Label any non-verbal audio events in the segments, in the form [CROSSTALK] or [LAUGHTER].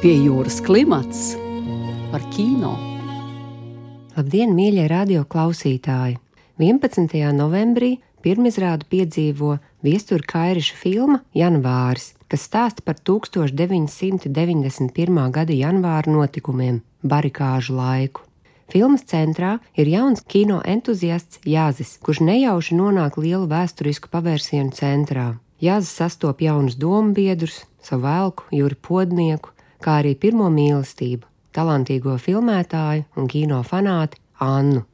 Pie jūras klimats par kino. Labdien, mīļie radio klausītāji! 11. novembrī pirmizrādu piedzīvo viestura Kairiša filma Janvāris, kas stāsta par 1991. gada janvāra notikumiem, barikāžu laiku. Filmas centrā ir jauns kino entuziasts Jāzis, kurš nejauši nonāk lielu vēsturisku pavērsienu centrā. Jāzis sastop jaunus domu biedrus, savu elku, jūri podnieku, kā arī pirmo mīlestību, talantīgo filmētāju un kino fanāti Annu.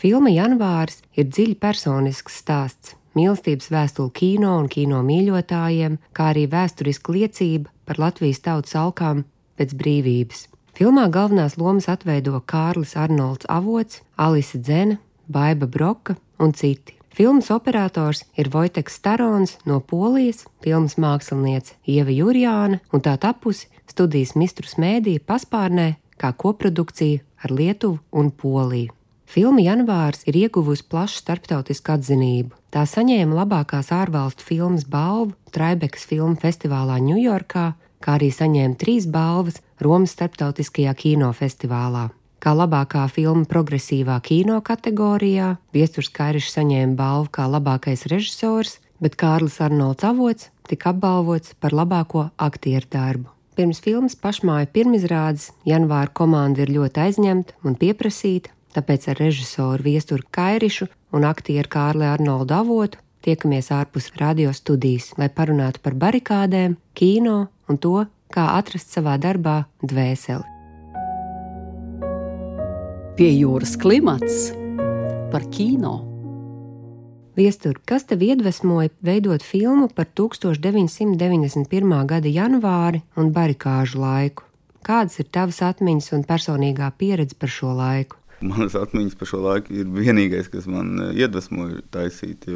Filma Janvārs ir dziļi personisks stāsts, mīlestības vēstule kino un kino mīļotājiem, kā arī vēsturiska liecība par Latvijas tautas alkām pēc brīvības. Filmā galvenās lomas atveido Kārlis Arnolds Avots, Alise Dzene, Baiba Broka un citi. Filmas operators ir Vojteks Starons no Polijas, filmas māksliniece Ieva Jurjāna un tā tapusi studijas Mistrus Mēdī paspārnē kā koprodukcija ar Lietuvu un Poliju. Filma Janvārs ir ieguvusi plašu starptautisku atzinību. Tā saņēma labākās ārvalstu filmas balvu Traibekas filmu festivālā Ņujorkā, kā arī saņēma trīs balvas Romas starptautiskajā kinofestivālā. Kā labākā filma progresīvā kino kategorijā, Viestures Kairišs saņēma balvu kā labākais režisors, bet Kārlis Arnolds Avots tika apbalvots par labāko aktieru darbu. Pirms filmas pašmāju pirmizrādes janvāra komanda ir ļoti aizņemta un pieprasīta, tāpēc ar režisoru Viesturu Kairišu un aktieru Kārli Arnoldu Avotu tiekamies ārpus radio studijas, lai parunātu par barikādēm, kino un to, kā atrast savā darbā dvēseli. Pie jūras klimats par kino. Viestur, kas tev iedvesmoja veidot filmu par 1991. gada janvāri un barikāžu laiku? Kādas ir tavas atmiņas un personīgā pieredze par šo laiku? Manas atmiņas par šo laiku ir vienīgais, kas man eh, iedvesmoja taisīt,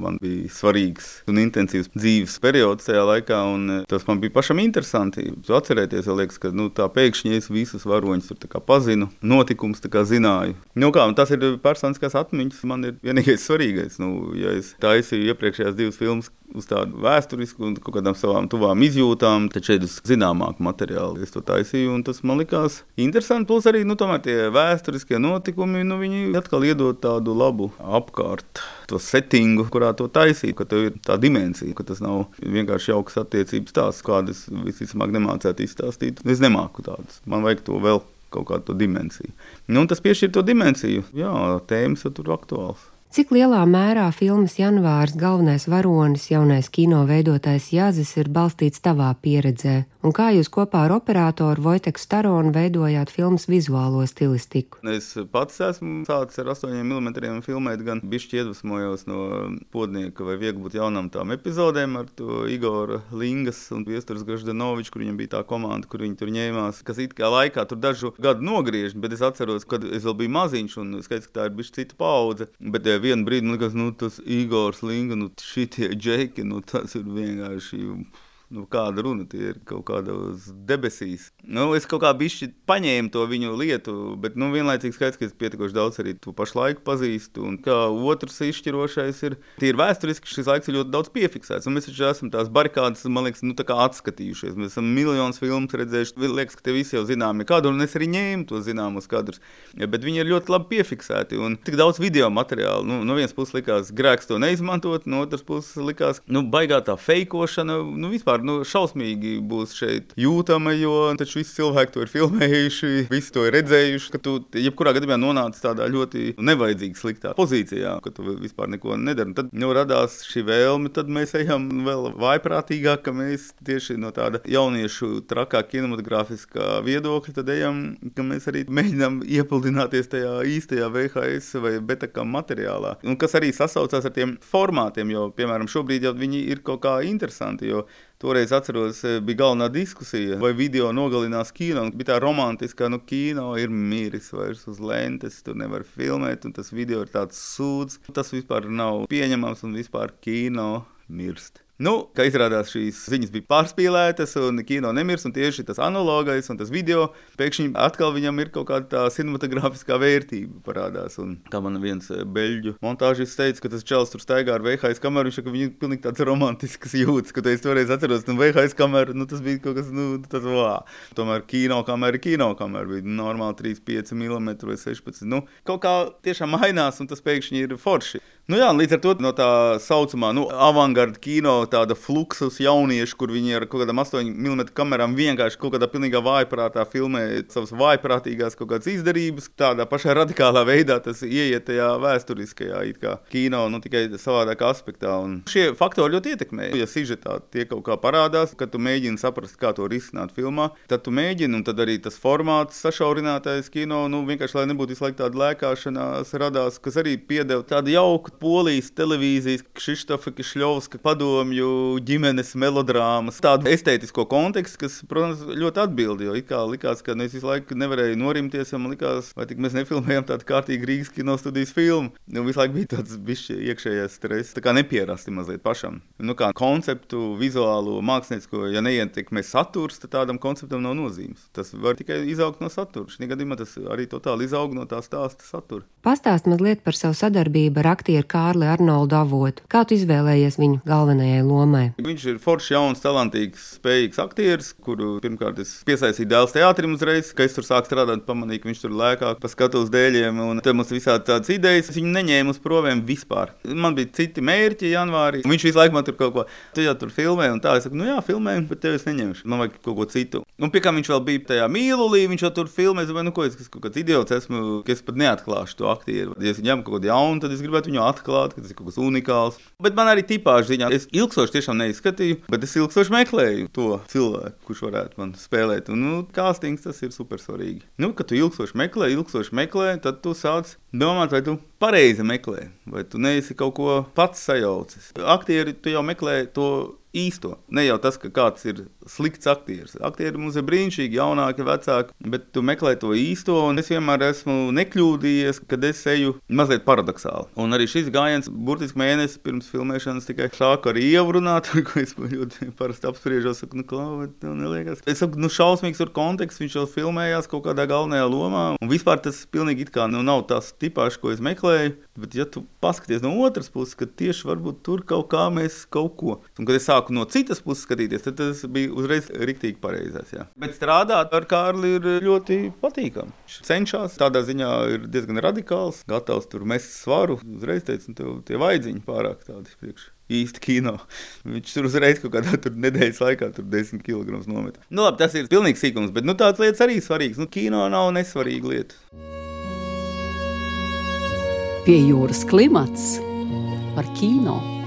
man bija svarīgs un intensīvs dzīves periods tajā laikā, un eh, tas man bija pašam interesanti. Atcerēties, liekas, ka nu, tā pēkšņi es visus varoņus pazinu, notikums zināju. Nu, kā, tas ir personiskās atmiņas, man ir vienīgais svarīgais. Nu, ja es taisīju iepriekšējās divas filmas, uz tādu vēsturisku un kaut kādām savām tuvām izjūtām, tad šeit uz zināmāku materiālu es to taisīju. Tas man likās interesanti. Plus arī nu, tie vēsturiskie notikumi, nu, viņi atkal iedod tādu labu apkārt. To settingu, kurā to taisīt, ka tev ir tā dimensija, ka tas nav vienkārši jauks attiecības tās, kādas visticamāk nemācētu izstāstīt. Es nemāku tādas. Man vajag to vēl kaut kādu dimensiju. Nu, tas piešķir to dimensiju. Jā, tēmas tur aktuāls. Cik lielā mērā filmas janvārs galvenais varonis, jaunais kino veidotājs Jāzis, ir balstīts tavā pieredzē, un kā jūs kopā ar operatoru Vojteku Staronu veidojāt filmas vizuālo stilistiku? Es pats esmu sācis ar 8 mm filmēt, gan bišķi iedvesmojos no podnieka vai viegli būt jaunam tām epizodēm ar to Igoru Lingas un Viesturs Graždanoviču, kur viņam bija tā komanda, kur viņi tur ņēmās, kas it kā laikā tur dažu gadu nogriež, bet es atceros, kad es vēl biju maziņš un skaidrs, ka tā ir bišķi cita paudze. Bet, vienu brīdi man liekas, nu, tas Igors Linga, nu, šitie džeki, nu, tas ir vienkārši nu, kāda runa tie ir kaut kādos debesīs. Nu, es kaut kā bišķi paņēmu to viņu lietu, bet nu, vienlaicīgi skaidrs, ka es pietiekoši daudz arī to pašu laiku pazīstu. Un kā otrs izšķirošais ir, tie ir vēsturiski, šis laiks ir ļoti daudz piefiksēts. Un mēs taču esam tās barikādas, man liekas, nu, atskatījušies. Mēs esam miljonus filmu redzējuši. Liekas, ka tie visi jau zināmi kadri, un es arī ņēmu to zināmus kadrus. Ja, bet viņi ir ļoti labi piefiksēti. Un tik daudz video materiālu. Nu, no vienas puses likās grēks to neizmantot, no otras puses likās, nu, baigā tā feikošana. Nu, vispār vispār nu, šausmīgi būs šeit jūtama, jo taču visi cilvēki to ir filmējuši, visi to ir redzējuši, ka tu jebkurā gadījumā nonāc tādā ļoti nevajadzīgā, sliktā pozīcijā, ka tu vispār neko nedari. Tad nu, radās šī vēlme, tad mēs ejam vēl vaiprātīgāk, ka mēs tieši no tāda jauniešu trakā kinematogrāfiskā viedokļa tad ejam, ka mēs arī mēģinām iepludināties tajā īstajā VHS vai betakā materiālā. Un kas arī sasaucās ar tiem formātiem, jo, piemēram, šobrīd jau viņi ir kaut kā interesanti, jo Toreiz atceros, eh, bija galvenā diskusija, vai video nogalinās kino. Bija tā romantiskā, nu, kino ir miris vairs uz lentes, tur nevar filmēt, un tas video ir tāds sūds. Tas vispār nav pieņemams, un vispār kino mirst. Nu, kā izrādās, šīs ziņas bija pārspīlētas, un kino nemirs, un tieši tas analogais un tas video pēkšņi atkal viņam ir kaut kāda cinematogrāfiskā vērtība parādās. Un, kā man viens eh, beļģu montāžis teica, ka tas čels tur staigā ar VHS kameru, viņš saka, ka viņi ir pilnīgi tāds romantisks jūtas, ka es toreiz atceros, nu, VHS kameru, nu, tas bija kaut kas, nu, tas vā. Tomēr kino kamera, kino kamera bija normāli 3,5 mm vai 16. Nu, kaut kā tiešām mainās, un tas pēkšņi ir forši. Nu jā, līdz ar to no tā saucamā nu, avangarda kino, tāda fluksus jauniešu, kur viņi ar kaut kādām 8 mm kamerām vienkārši kaut kādā pilnīgā vājprātā filmē savas vājprātīgās kaut kādas izdarības. Tādā pašā radikālā veidā tas ieiet tajā vēsturiskajā kino, nu tikai savādākā aspektā. Un šie faktori ļoti ietekmē. Ja sižetā tie kaut kā parādās, kad tu mēģini saprast, kā to risināt filmā, tad tu mēģini, un tad arī tas formāts sašaurinātais kino, nu vienkārši, lai nebūtu visu laiku tāda lēkāšanās radās, kas arī piedeva tādu jauku polijas televīzijas, Kristofa Kišļovska padomju ģimenes melodrāmas, tādu estētisko kontekstu, kas, protams, ļoti atbildi. Jo kā likās, ka es visu laiku nevarēju norimties, ja man likās, vai tik mēs nefilmējam tādu kārtīgu Rīgas kino studijas filmu. Nu, visu laiku bija tāds bišķi iekšējais stress, tā kā nepierasti mazliet pašam. Nu, kā konceptu, vizuālo, māksliniecisko, ja neietekmē saturs, tad tādam konceptam nav nozīmes. Tas var tikai izaugt no satura. Šī gadījumā tas arī totāli izaug no tā stāsta satura. Pastāst mazliet par savu sadarbību ar aktieru Kārli Arnoldu avotu. Kā tu izvēlējies viņu galvenajai lomai? Viņš ir foršs, jauns, talantīgs, spējīgs aktieris, kuru pirmkārt es piesaistīju dēls teātrim uzreiz, kad es tur sāku strādāt, pamanīju, ka viņš tur lēkā pa skatuves dēļiem, un te mums visādi tādas idejas. Es viņu neņēmu uz provēm vispār. Man bija citi mērķi janvārī. Viņš visu laiku man tur kaut ko, tu jau tur filmē, un tā es saku, nu jā, filmē, bet tev es neņemšu. Man vajag kaut ko citu. Un pie kā viņš vēl bija tajā mīlulī, viņš jau tur filmē, es domāju, nu ko es, kaut kāds idiots esmu, ka es pat neatklāšu to aktieru. Ja es ņemu kaut ko jaunu, tad es gribētu viņu atklāt atklāt, ka tas ir kaut kas unikāls. Bet man arī tipāžu ziņā, es ilgstoši tiešām neizskatīju, bet es ilgstoši meklēju to cilvēku, kurš varētu man spēlēt. Un, nu, kāstings tas ir super svarīgi. Nu, kad tu ilgstoši meklē, ilgstoši meklē, tad tu sāc domāt, vai tu pareizi meklē, vai tu neesi kaut ko pats sajaucis. Aktieri tu jau meklē to īsto. Ne jau tas, ka kāds ir slikts aktieris. Aktieri mums ir brīnišķīgi, jaunāki, vecāki, bet tu meklē to īsto. Es vienmēr esmu nekļūdījies, kad es eju mazliet paradoxāli. Un arī šis gājiens, burtiski mēnesis pirms filmēšanas, tikai sāku ar ievu runāt, [LAUGHS] ko es ļoti parasti apspriežos. Saku, nu, klāv, neliekas. Es saku, nu, šausmīgs ir konteksts, viņš jau filmējās kaut kādā galvenajā lomā. Un vispār tas pilnīgi it kā nu, nav tas tipāšs, ko es meklēju. Bet, ja tu paskaties no otras puses, tad tieši varbūt tur kaut kā mēs kaut ko. Un, kad es sāku no citas puses skatīties, tad tas bija uzreiz rīktīgi pareizais. Jā. Bet strādāt ar Kārli ir ļoti patīkami. Viņš cenšas tādā ziņā ir diezgan radikāls, gatavs tur mest svaru. Uzreiz teica, nu, tie vaidziņi pārāk tādi priekš īsti kino. Viņš tur uzreiz kaut kādā tur nedēļas laikā tur 10 kg nomet. Nu, labi, tas ir pilnīgs sīkums, bet nu, tādas lietas arī svarīgas. Nu, kino nav nesvarīga lieta. Pie jūras klimats par kino.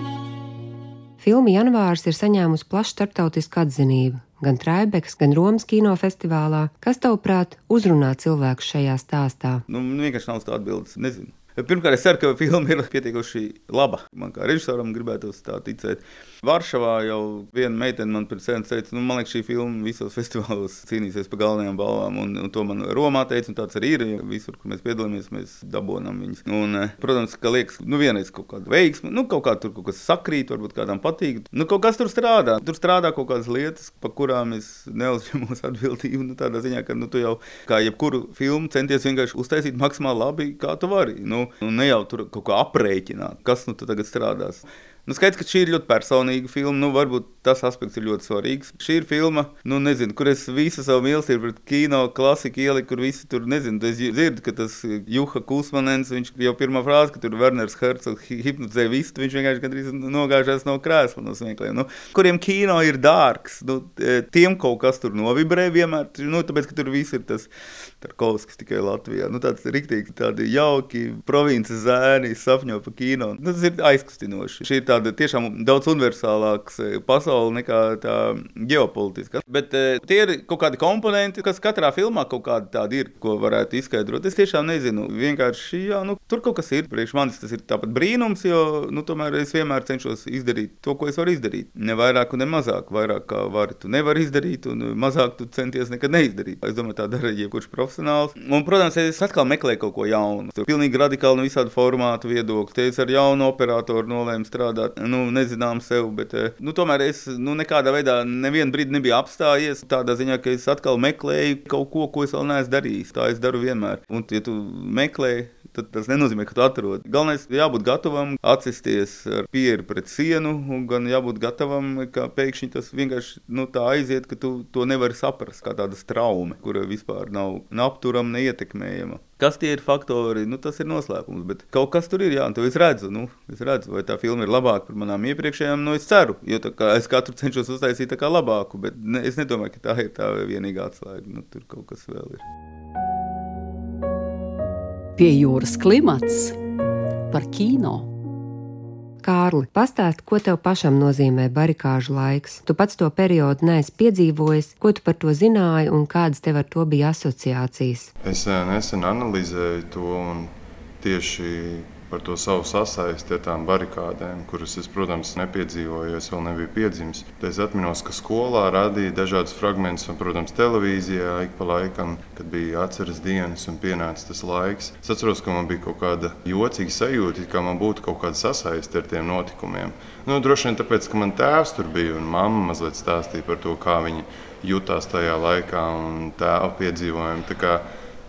Filma Janvārs ir saņēmusi plašu starptautisku atzinību gan Traibekas, gan Romas kinofestivālā. Kas tavuprāt uzrunā cilvēku šajā stāstā? Nu, vienkārši nav tāda atbildes. Nezinu. Pirmkārt, es ceru, ka filma ir pietiekuši laba. Man kā režisoram gribētu tā ticēt. Varšavā jau viena meitene man pirms tam teica, nu, man liekas, šī filma visos [LAUGHS] festivālos cīnīsies par galvenajām balvām. Un, un to man Romā teica, un tāds arī ir. Ja visur, kur mēs piedalāmies, mēs dabūjām viņus. Un, eh, protams, ka liekas, nu, vienreiz kaut kāda veiksma, nu, kaut kā tur kaut kas sakrīt, varbūt kādam patīk. Nu, kaut kas tur strādā. Tur strādā kaut kādas lietas, par kurām es neuzņemos [LAUGHS] atbildību. Nu, tādā ziņā, ka nu, tu jau kā jebkuru filmu centies vienkārši uztaisīt maksimāli labi, kā tu vari. Nu, ne jau tur kaut kā aprēķināt, kas nu tagad strādās. Nu, skaidrs, ka šī ir ļoti personīga filma. Nu, varbūt tas aspekts ir ļoti svarīgs. Šī ir filma, nu, nezinu, kur es visu savu mīlestību pret kino klasiku ieliku, kur visi tur nezinu. Es dzirdu, ka tas Juha Kusmanens, viņš jau pirmā frāze, ka tur Werners Herzogs hipnotizē visu, viņš vienkārši gandrīz nogāžās no krēsla no smiekliem. Nu, kuriem kino ir dārgs, nu, tiem kaut kas tur novibrē vienmēr, nu, tāpēc, ka tur viss ir tas Tarkovskis tikai Latvijā. Nu, tāds riktīgi, tādi jauki provinces zēni sapņo pa kino. Nu, tas ir aizkustinoši. Tāda tiešām daudz universālāka e, pasaule nekā tā ģeopolitiska. Bet e, tie ir kaut kādi komponenti, kas katrā filmā kaut kādi tādi ir, ko varētu izskaidrot. Es tiešām nezinu. Vienkārši, jā, nu, tur kaut kas ir. Priekš manis tas ir tāpat brīnums, jo, nu, tomēr es vienmēr cenšos izdarīt to, ko es varu izdarīt. Ne vairāk ne mazāk. Vairāk kā vari, tu nevari izdarīt, un mazāk tu centies nekad neizdarīt. Es domāju, tā dara jebkurš profesionāls. Un, protams, es atkal meklēju kaut ko jaunu. Tur pilnīgi radikāli no visādi formātu viedokļu. Te es ar jaunu operatoru nolēmu strādāt tā, nu, nezinām sev, bet, eh, nu, tomēr es, nu, nekādā veidā nevienu brīdi nebiju apstājies tādā ziņā, ka es atkal meklēju kaut ko, ko es vēl neesmu darījis. Tā es daru vienmēr. Un, ja tu meklē, tad tas nenozīmē, ka tu atrod. Galvenais ir jābūt gatavam atsisties ar pieru pret sienu, un gan jābūt gatavam, ka pēkšņi tas vienkārši nu, tā aiziet, ka tu to nevari saprast kā tāda traume, kura vispār nav neapturama, neietekmējama. Kas tie ir faktori? Nu, tas ir noslēpums. Bet kaut kas tur ir, jā, un to es redzu. Nu, es redzu, vai tā filma ir labāka par manām iepriekšējām. Nu, es ceru, jo es katru cenšos uztaisīt tā kā labāku, bet ne, es nedomāju, ka tā ir tā vienīgā atslēga. Nu, tur kaut kas vēl ir. Pie jūras klimats par kino. Kārli, pastāsti, ko tev pašam nozīmē barikāžu laiks. Tu pats to periodu neesi piedzīvojis, ko tu par to zināji un kādas tev ar to bija asociācijas. Es eh, nesen analizēju to un tieši par to savu sasaisti ar tām barikādēm, kuras es, protams, nepiedzīvoju, jo es vēl nebiju piedzimis. Tad es atceros, ka skolā rādīja dažādas fragmentus, un, protams, televīzijā ik pa laikam, kad bija atceras dienas un pienāca tas laiks. Es atceros, ka man bija kaut kāda jocīga sajūta, ka man būtu kaut kāda sasaiste ar tiem notikumiem. Nu, droši vien tāpēc, ka man tēvs tur bija un mamma mazliet stāstīja par to, kā viņi jutās tajā laikā un tēva piedzīvojumi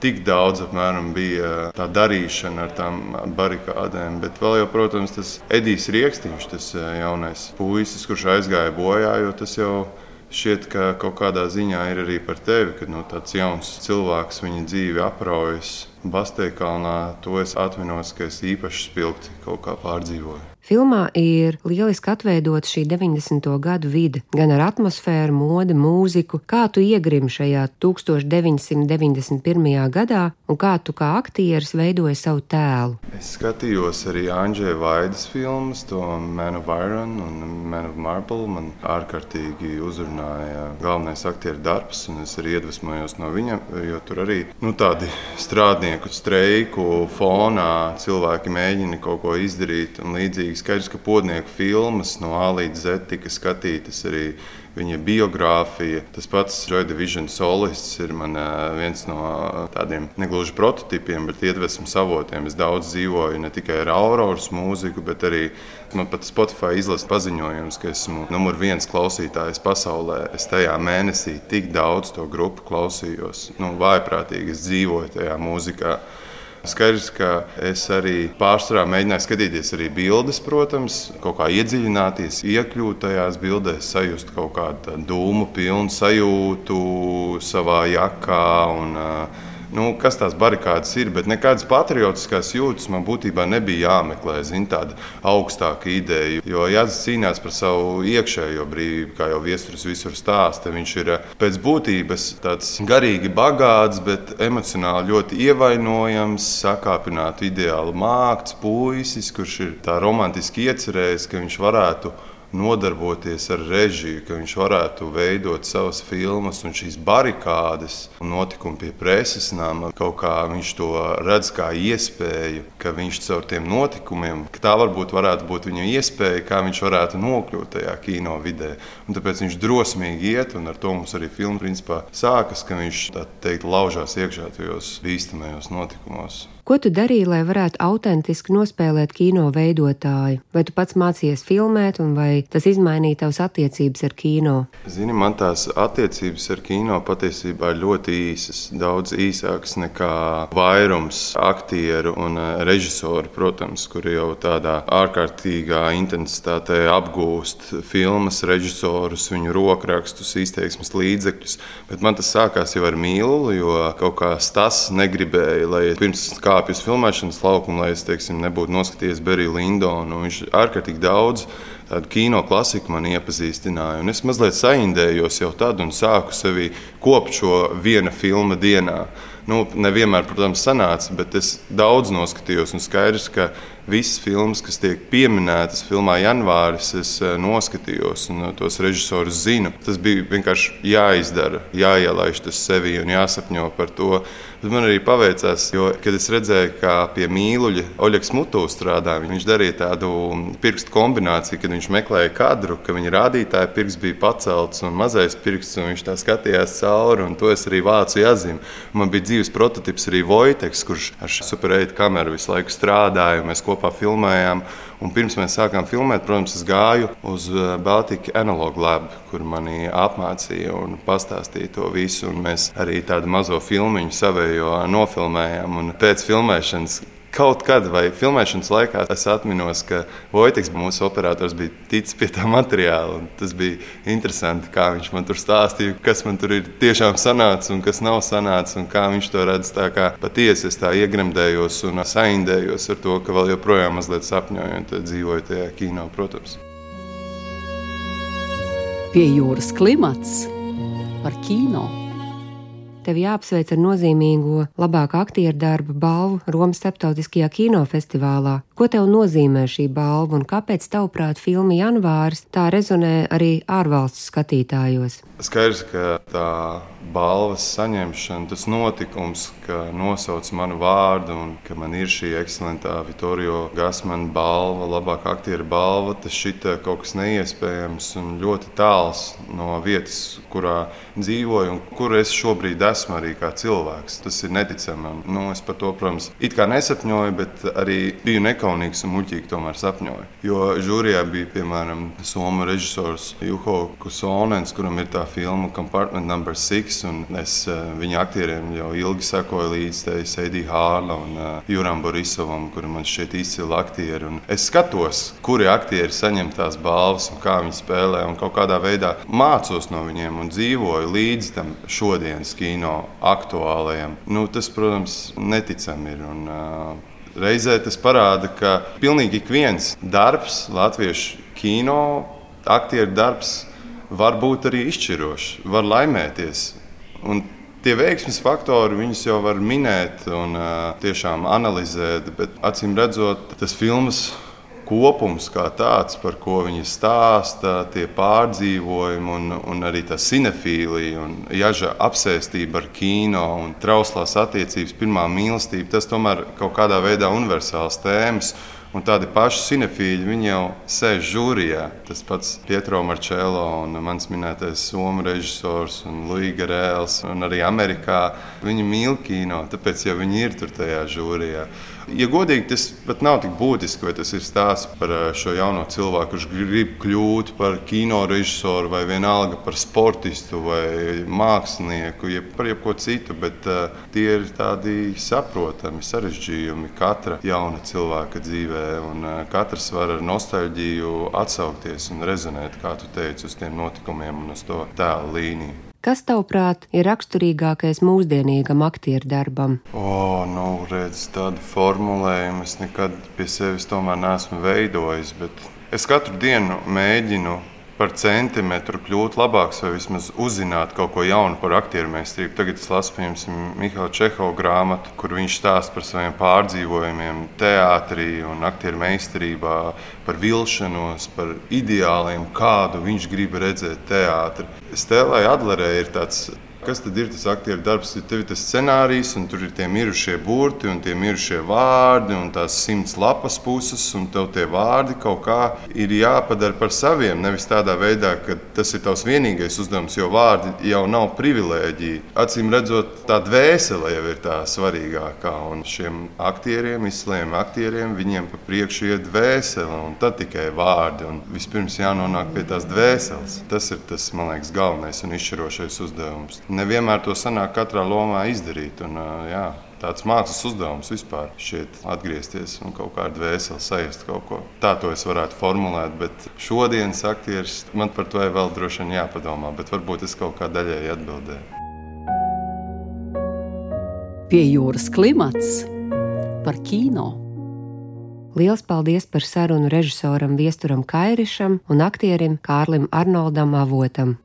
tik daudz apmēram, bija tā darīšana ar tām barikādēm. Bet vēl jau, protams, tas Edijs Rieksniņš, tas eh, jaunais puisis, kurš aizgāja bojā, jo tas jau šķiet, ka kaut kādā ziņā ir arī par tevi, kad nu, tāds jauns cilvēks viņa dzīvi apraujas Basteikalnā. To es atminos, ka es īpaši spilgti kaut kā pārdzīvoju. Filmā ir lieliski atveidota šī 90. gadu vide, gan ar atmosfēru, modi, mūziku, kā tu iegrim šajā 1991. gadā un kā tu kā aktieris veidoji savu tēlu. Es skatījos arī Andrzeja Vaidas filmas, to Man of Iron un Man of Marble. Man ārkārtīgi uzrunāja galvenais aktieru darbs, un es arī iedvesmojos no viņa, jo tur arī nu, tādi strādnieku streiku fonā cilvēki mēģina kaut ko izdarīt un līdzīgi pilnīgi skaidrs, ka podnieku filmas no A līdz Z tika skatītas arī viņa biogrāfija. Tas pats Joy Division solists ir man, viens no tādiem negluži prototipiem, bet iedvesmas avotiem. Es daudz dzīvoju ne tikai ar Auroras mūziku, bet arī man pat Spotify izlasa paziņojums, ka esmu numur viens klausītājs pasaulē. Es tajā mēnesī tik daudz to grupu klausījos. Nu, vājprātīgi es dzīvoju tajā mūzikā. Skaidrs, ka es arī pārsvarā mēģināju skatīties arī bildes, protams, kaut kā iedziļināties, iekļūt tajās bildēs, sajust kaut kādu dūmu pilnu sajūtu savā jakā. Un, uh, nu, kas tās barikādas ir, bet nekādas patriotiskās jūtas man būtībā nebija jāmeklē. Zin, tāda augstāka ideja, jo Jānis cīnās par savu iekšējo brīvību, kā jau viesturis visur stāsta. Viņš ir eh, pēc būtības tāds garīgi bagāts, bet emocionāli ļoti ievainojams, sakāpinātu ideālu mākslinieks, puisis, kurš ir tā romantiski iecerējis, ka viņš varētu nodarboties ar režiju, ka viņš varētu veidot savas filmas un šīs barikādes un notikumi pie preses nama. Kaut kā viņš to redz kā iespēju, ka viņš caur tiem notikumiem, ka tā varbūt varētu būt viņa iespēja, kā viņš varētu nokļūt tajā kino vidē. Un tāpēc viņš drosmīgi iet, un ar to mums arī filma principā sākas, ka viņš tā teikt laužās iekšā tajos bīstamajos notikumos. Ko tu darīji, lai varētu autentiski nospēlēt kino veidotāju? Vai tu pats mācījies filmēt, un vai tas izmainīja tavas attiecības ar kino? Zini, man tās attiecības ar kino patiesībā ļoti īsas, daudz īsākas nekā vairums aktieru un eh, režisoru, protams, kuri jau tādā ārkārtīgā intensitātē apgūst filmas, režisorus, viņu rokrakstus, izteiksmes līdzekļus. Bet man tas sākās jau ar mīlu, jo kaut kā tas negribēja, lai pirms kā kāpju uz filmēšanas laukumu, lai es teiksim, nebūtu noskatījies Beriju Lindonu. Viņš ārkārtīgi daudz tādu kino klasiku man iepazīstināja. Un es mazliet saindējos jau tad un sāku sevi kopt šo viena filma dienā. Nu, nevienmēr, protams, sanāca, bet es daudz noskatījos un skaidrs, ka visas filmas, kas tiek pieminētas filmā Janvāris, es eh, noskatījos un eh, tos režisorus zinu. Tas bija vienkārši jāizdara, jāielaiž tas sevi un jāsapņo par to. Bet man arī paveicās, jo, kad es redzēju, kā pie mīluļa Oļegs Mutu strādā, viņš darīja tādu pirkstu kombināciju, kad viņš meklēja kadru, ka viņa rādītāja pirksts bija pacelts un mazais pirksts, un viņš tā skatījās cauri, un to es arī vācu jāzīm. Man bija dzīves prototyps arī Vojteks, kurš ar supereitu kameru visu laiku strādāja, un mēs kopā kopā filmējām. Un pirms mēs sākām filmēt, protams, es gāju uz uh, Baltiku Analog Lab, kur mani apmācīja un pastāstīja to visu. Un mēs arī tādu mazo filmu savējo nofilmējām. Un pēc filmēšanas Kaut kad, vai filmēšanas laikā, es atceros, ka Vojtiks, mūsu operators, bija ticis pie tā materiāla. Tas bija interesanti, kā viņš man tur stāstīja, kas man tur ir tiešām sanācis un kas nav sanācis, un kā viņš to redz. Patiesi es tā iegremdējos un saindējos ar to, ka vēl joprojām mazliet sapņoju un dzīvoju tajā kino, protams. Pie jūras klimats par kino. Tev jāapsveic ar nozīmīgo labākā aktieru darba balvu Romas starptautiskajā kinofestivālā. Ko tev nozīmē šī balva un kāpēc, tavuprāt, filma Janvārs tā rezonē arī ārvalstu skatītājos? Skaidrs, ka tā balvas saņemšana, tas notikums, ka nosauc manu vārdu un ka man ir šī ekscelentā Vittorio Gasmana balva, labākā aktiera balva, tas šita kaut kas neiespējams un ļoti tāls no vietas, kurā dzīvoju un kur es šobrīd esmu arī kā cilvēks. Tas ir neticami. Nu, es par to, protams, it kā nesapņoju, bet arī biju nekaunīgs un muļķīgi tomēr sapņoju. Jo žūrijā bija piemēram Somu režisors Juho Kusonens, kuram ir tā filma Compartment Number 6. Es uh, viņa aktieriem jau ilgi sekoju līdzi Seidī Hārla un uh, Juram Borisovam, kuriem man šķiet izcili aktieri. Un es skatos, kuri aktieri saņem tās balvas un kā viņi spēlē, un kaut kādā veidā mācos no viņiem un dzīvoju līdzi tam šodienas kino aktuālajam. Nu, tas, protams, neticami ir. Un, uh, Reizē tas parāda, ka pilnīgi ik viens darbs, latviešu kino, aktieru darbs, var būt arī izšķirošs, var laimēties. Un tie veiksmes faktori, viņus jau var minēt un uh, tiešām analizēt, bet acīm redzot, tas filmas kopums kā tāds, par ko viņi stāsta, tie pārdzīvojumi un, un arī tā cinefīlija un jaža apsēstība ar kino un trauslās attiecības, pirmā mīlestība, tas tomēr kaut kādā veidā universāls tēmas. Un tādi paši cinefīļi, viņi jau sēž žūrijā. Tas pats Pietro Marčēlo un mans minētais somu režisors un Luija Garēls un arī Amerikā. Viņi mīl kino, tāpēc jau viņi ir tur tajā žūrijā. Ja godīgi, tas pat nav tik būtiski, vai tas ir stāsts par eh, šo jauno cilvēku, kurš grib kļūt par kino režisoru, vai vienalga par sportistu, vai mākslinieku, jeb par jebko citu. Bet uh, tie ir tādi saprotami sarežģījumi katra jauna cilvēka dzīvē, un uh, katrs var ar nostalģiju atsaukties un rezonēt, kā tu teici, uz tiem notikumiem un uz to tēlu līniju. Kas, tavuprāt, ir raksturīgākais mūsdienīgam aktieru darbam? O, nu, redz, tādu formulējumu es nekad pie sevis tomēr neesmu veidojis, bet es katru dienu mēģinu par centimetru kļūt labāks vai vismaz uzzināt kaut ko jaunu par aktieru meistarību. Tagad es lasu, piemēram, Mihaila Čehova grāmatu, kur viņš stāsta par saviem pārdzīvojumiem teātrī un aktieru meistarībā, par vilšanos, par ideāliem, kādu viņš grib redzēt teātrī. Stēlai Adlerē ir tāds Kas tad ir tas aktieru darbs? Tev ir tas scenārijs, un tur ir tie mirušie burti, un tie mirušie vārdi, un tās simts lapas puses, un tev tie vārdi kaut kā ir jāpadara par saviem. Nevis tādā veidā, ka tas ir tavs vienīgais uzdevums, jo vārdi jau nav privilēģija. Acīm redzot, tā dvēsele jau ir tā svarīgākā. Un šiem aktieriem, izslēgiem aktieriem, viņiem pa priekšu ir dvēsele, un tad tikai vārdi. Un vispirms jānonāk pie tās dvēseles. Tas ir tas, man liekas, galvenais un izšķirošais uzdevums nevienmēr to sanāk katrā lomā izdarīt. Un, jā, tāds mākslas uzdevums vispār šeit atgriezties un kaut kādā dvēselē sajust kaut ko. Tā to es varētu formulēt, bet šodienas aktieris man par to vēl droši vien jāpadomā, bet varbūt es kaut kā daļēji atbildēju. Pie jūras klimats par kino. Liels paldies par sarunu režisoram Viesturam Kairišam un aktierim Kārlim Arnoldam Avotam.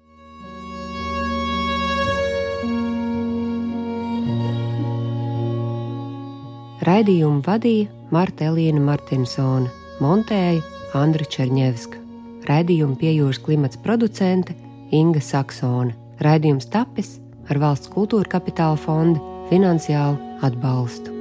Raidījumu vadīja Marta Elīna Martinsone, montēja Andra Černievska. Raidījumu piejūras klimats producente Inga Saksone. Raidījums tapis ar valsts kultūra kapitāla fonda finansiālu atbalstu.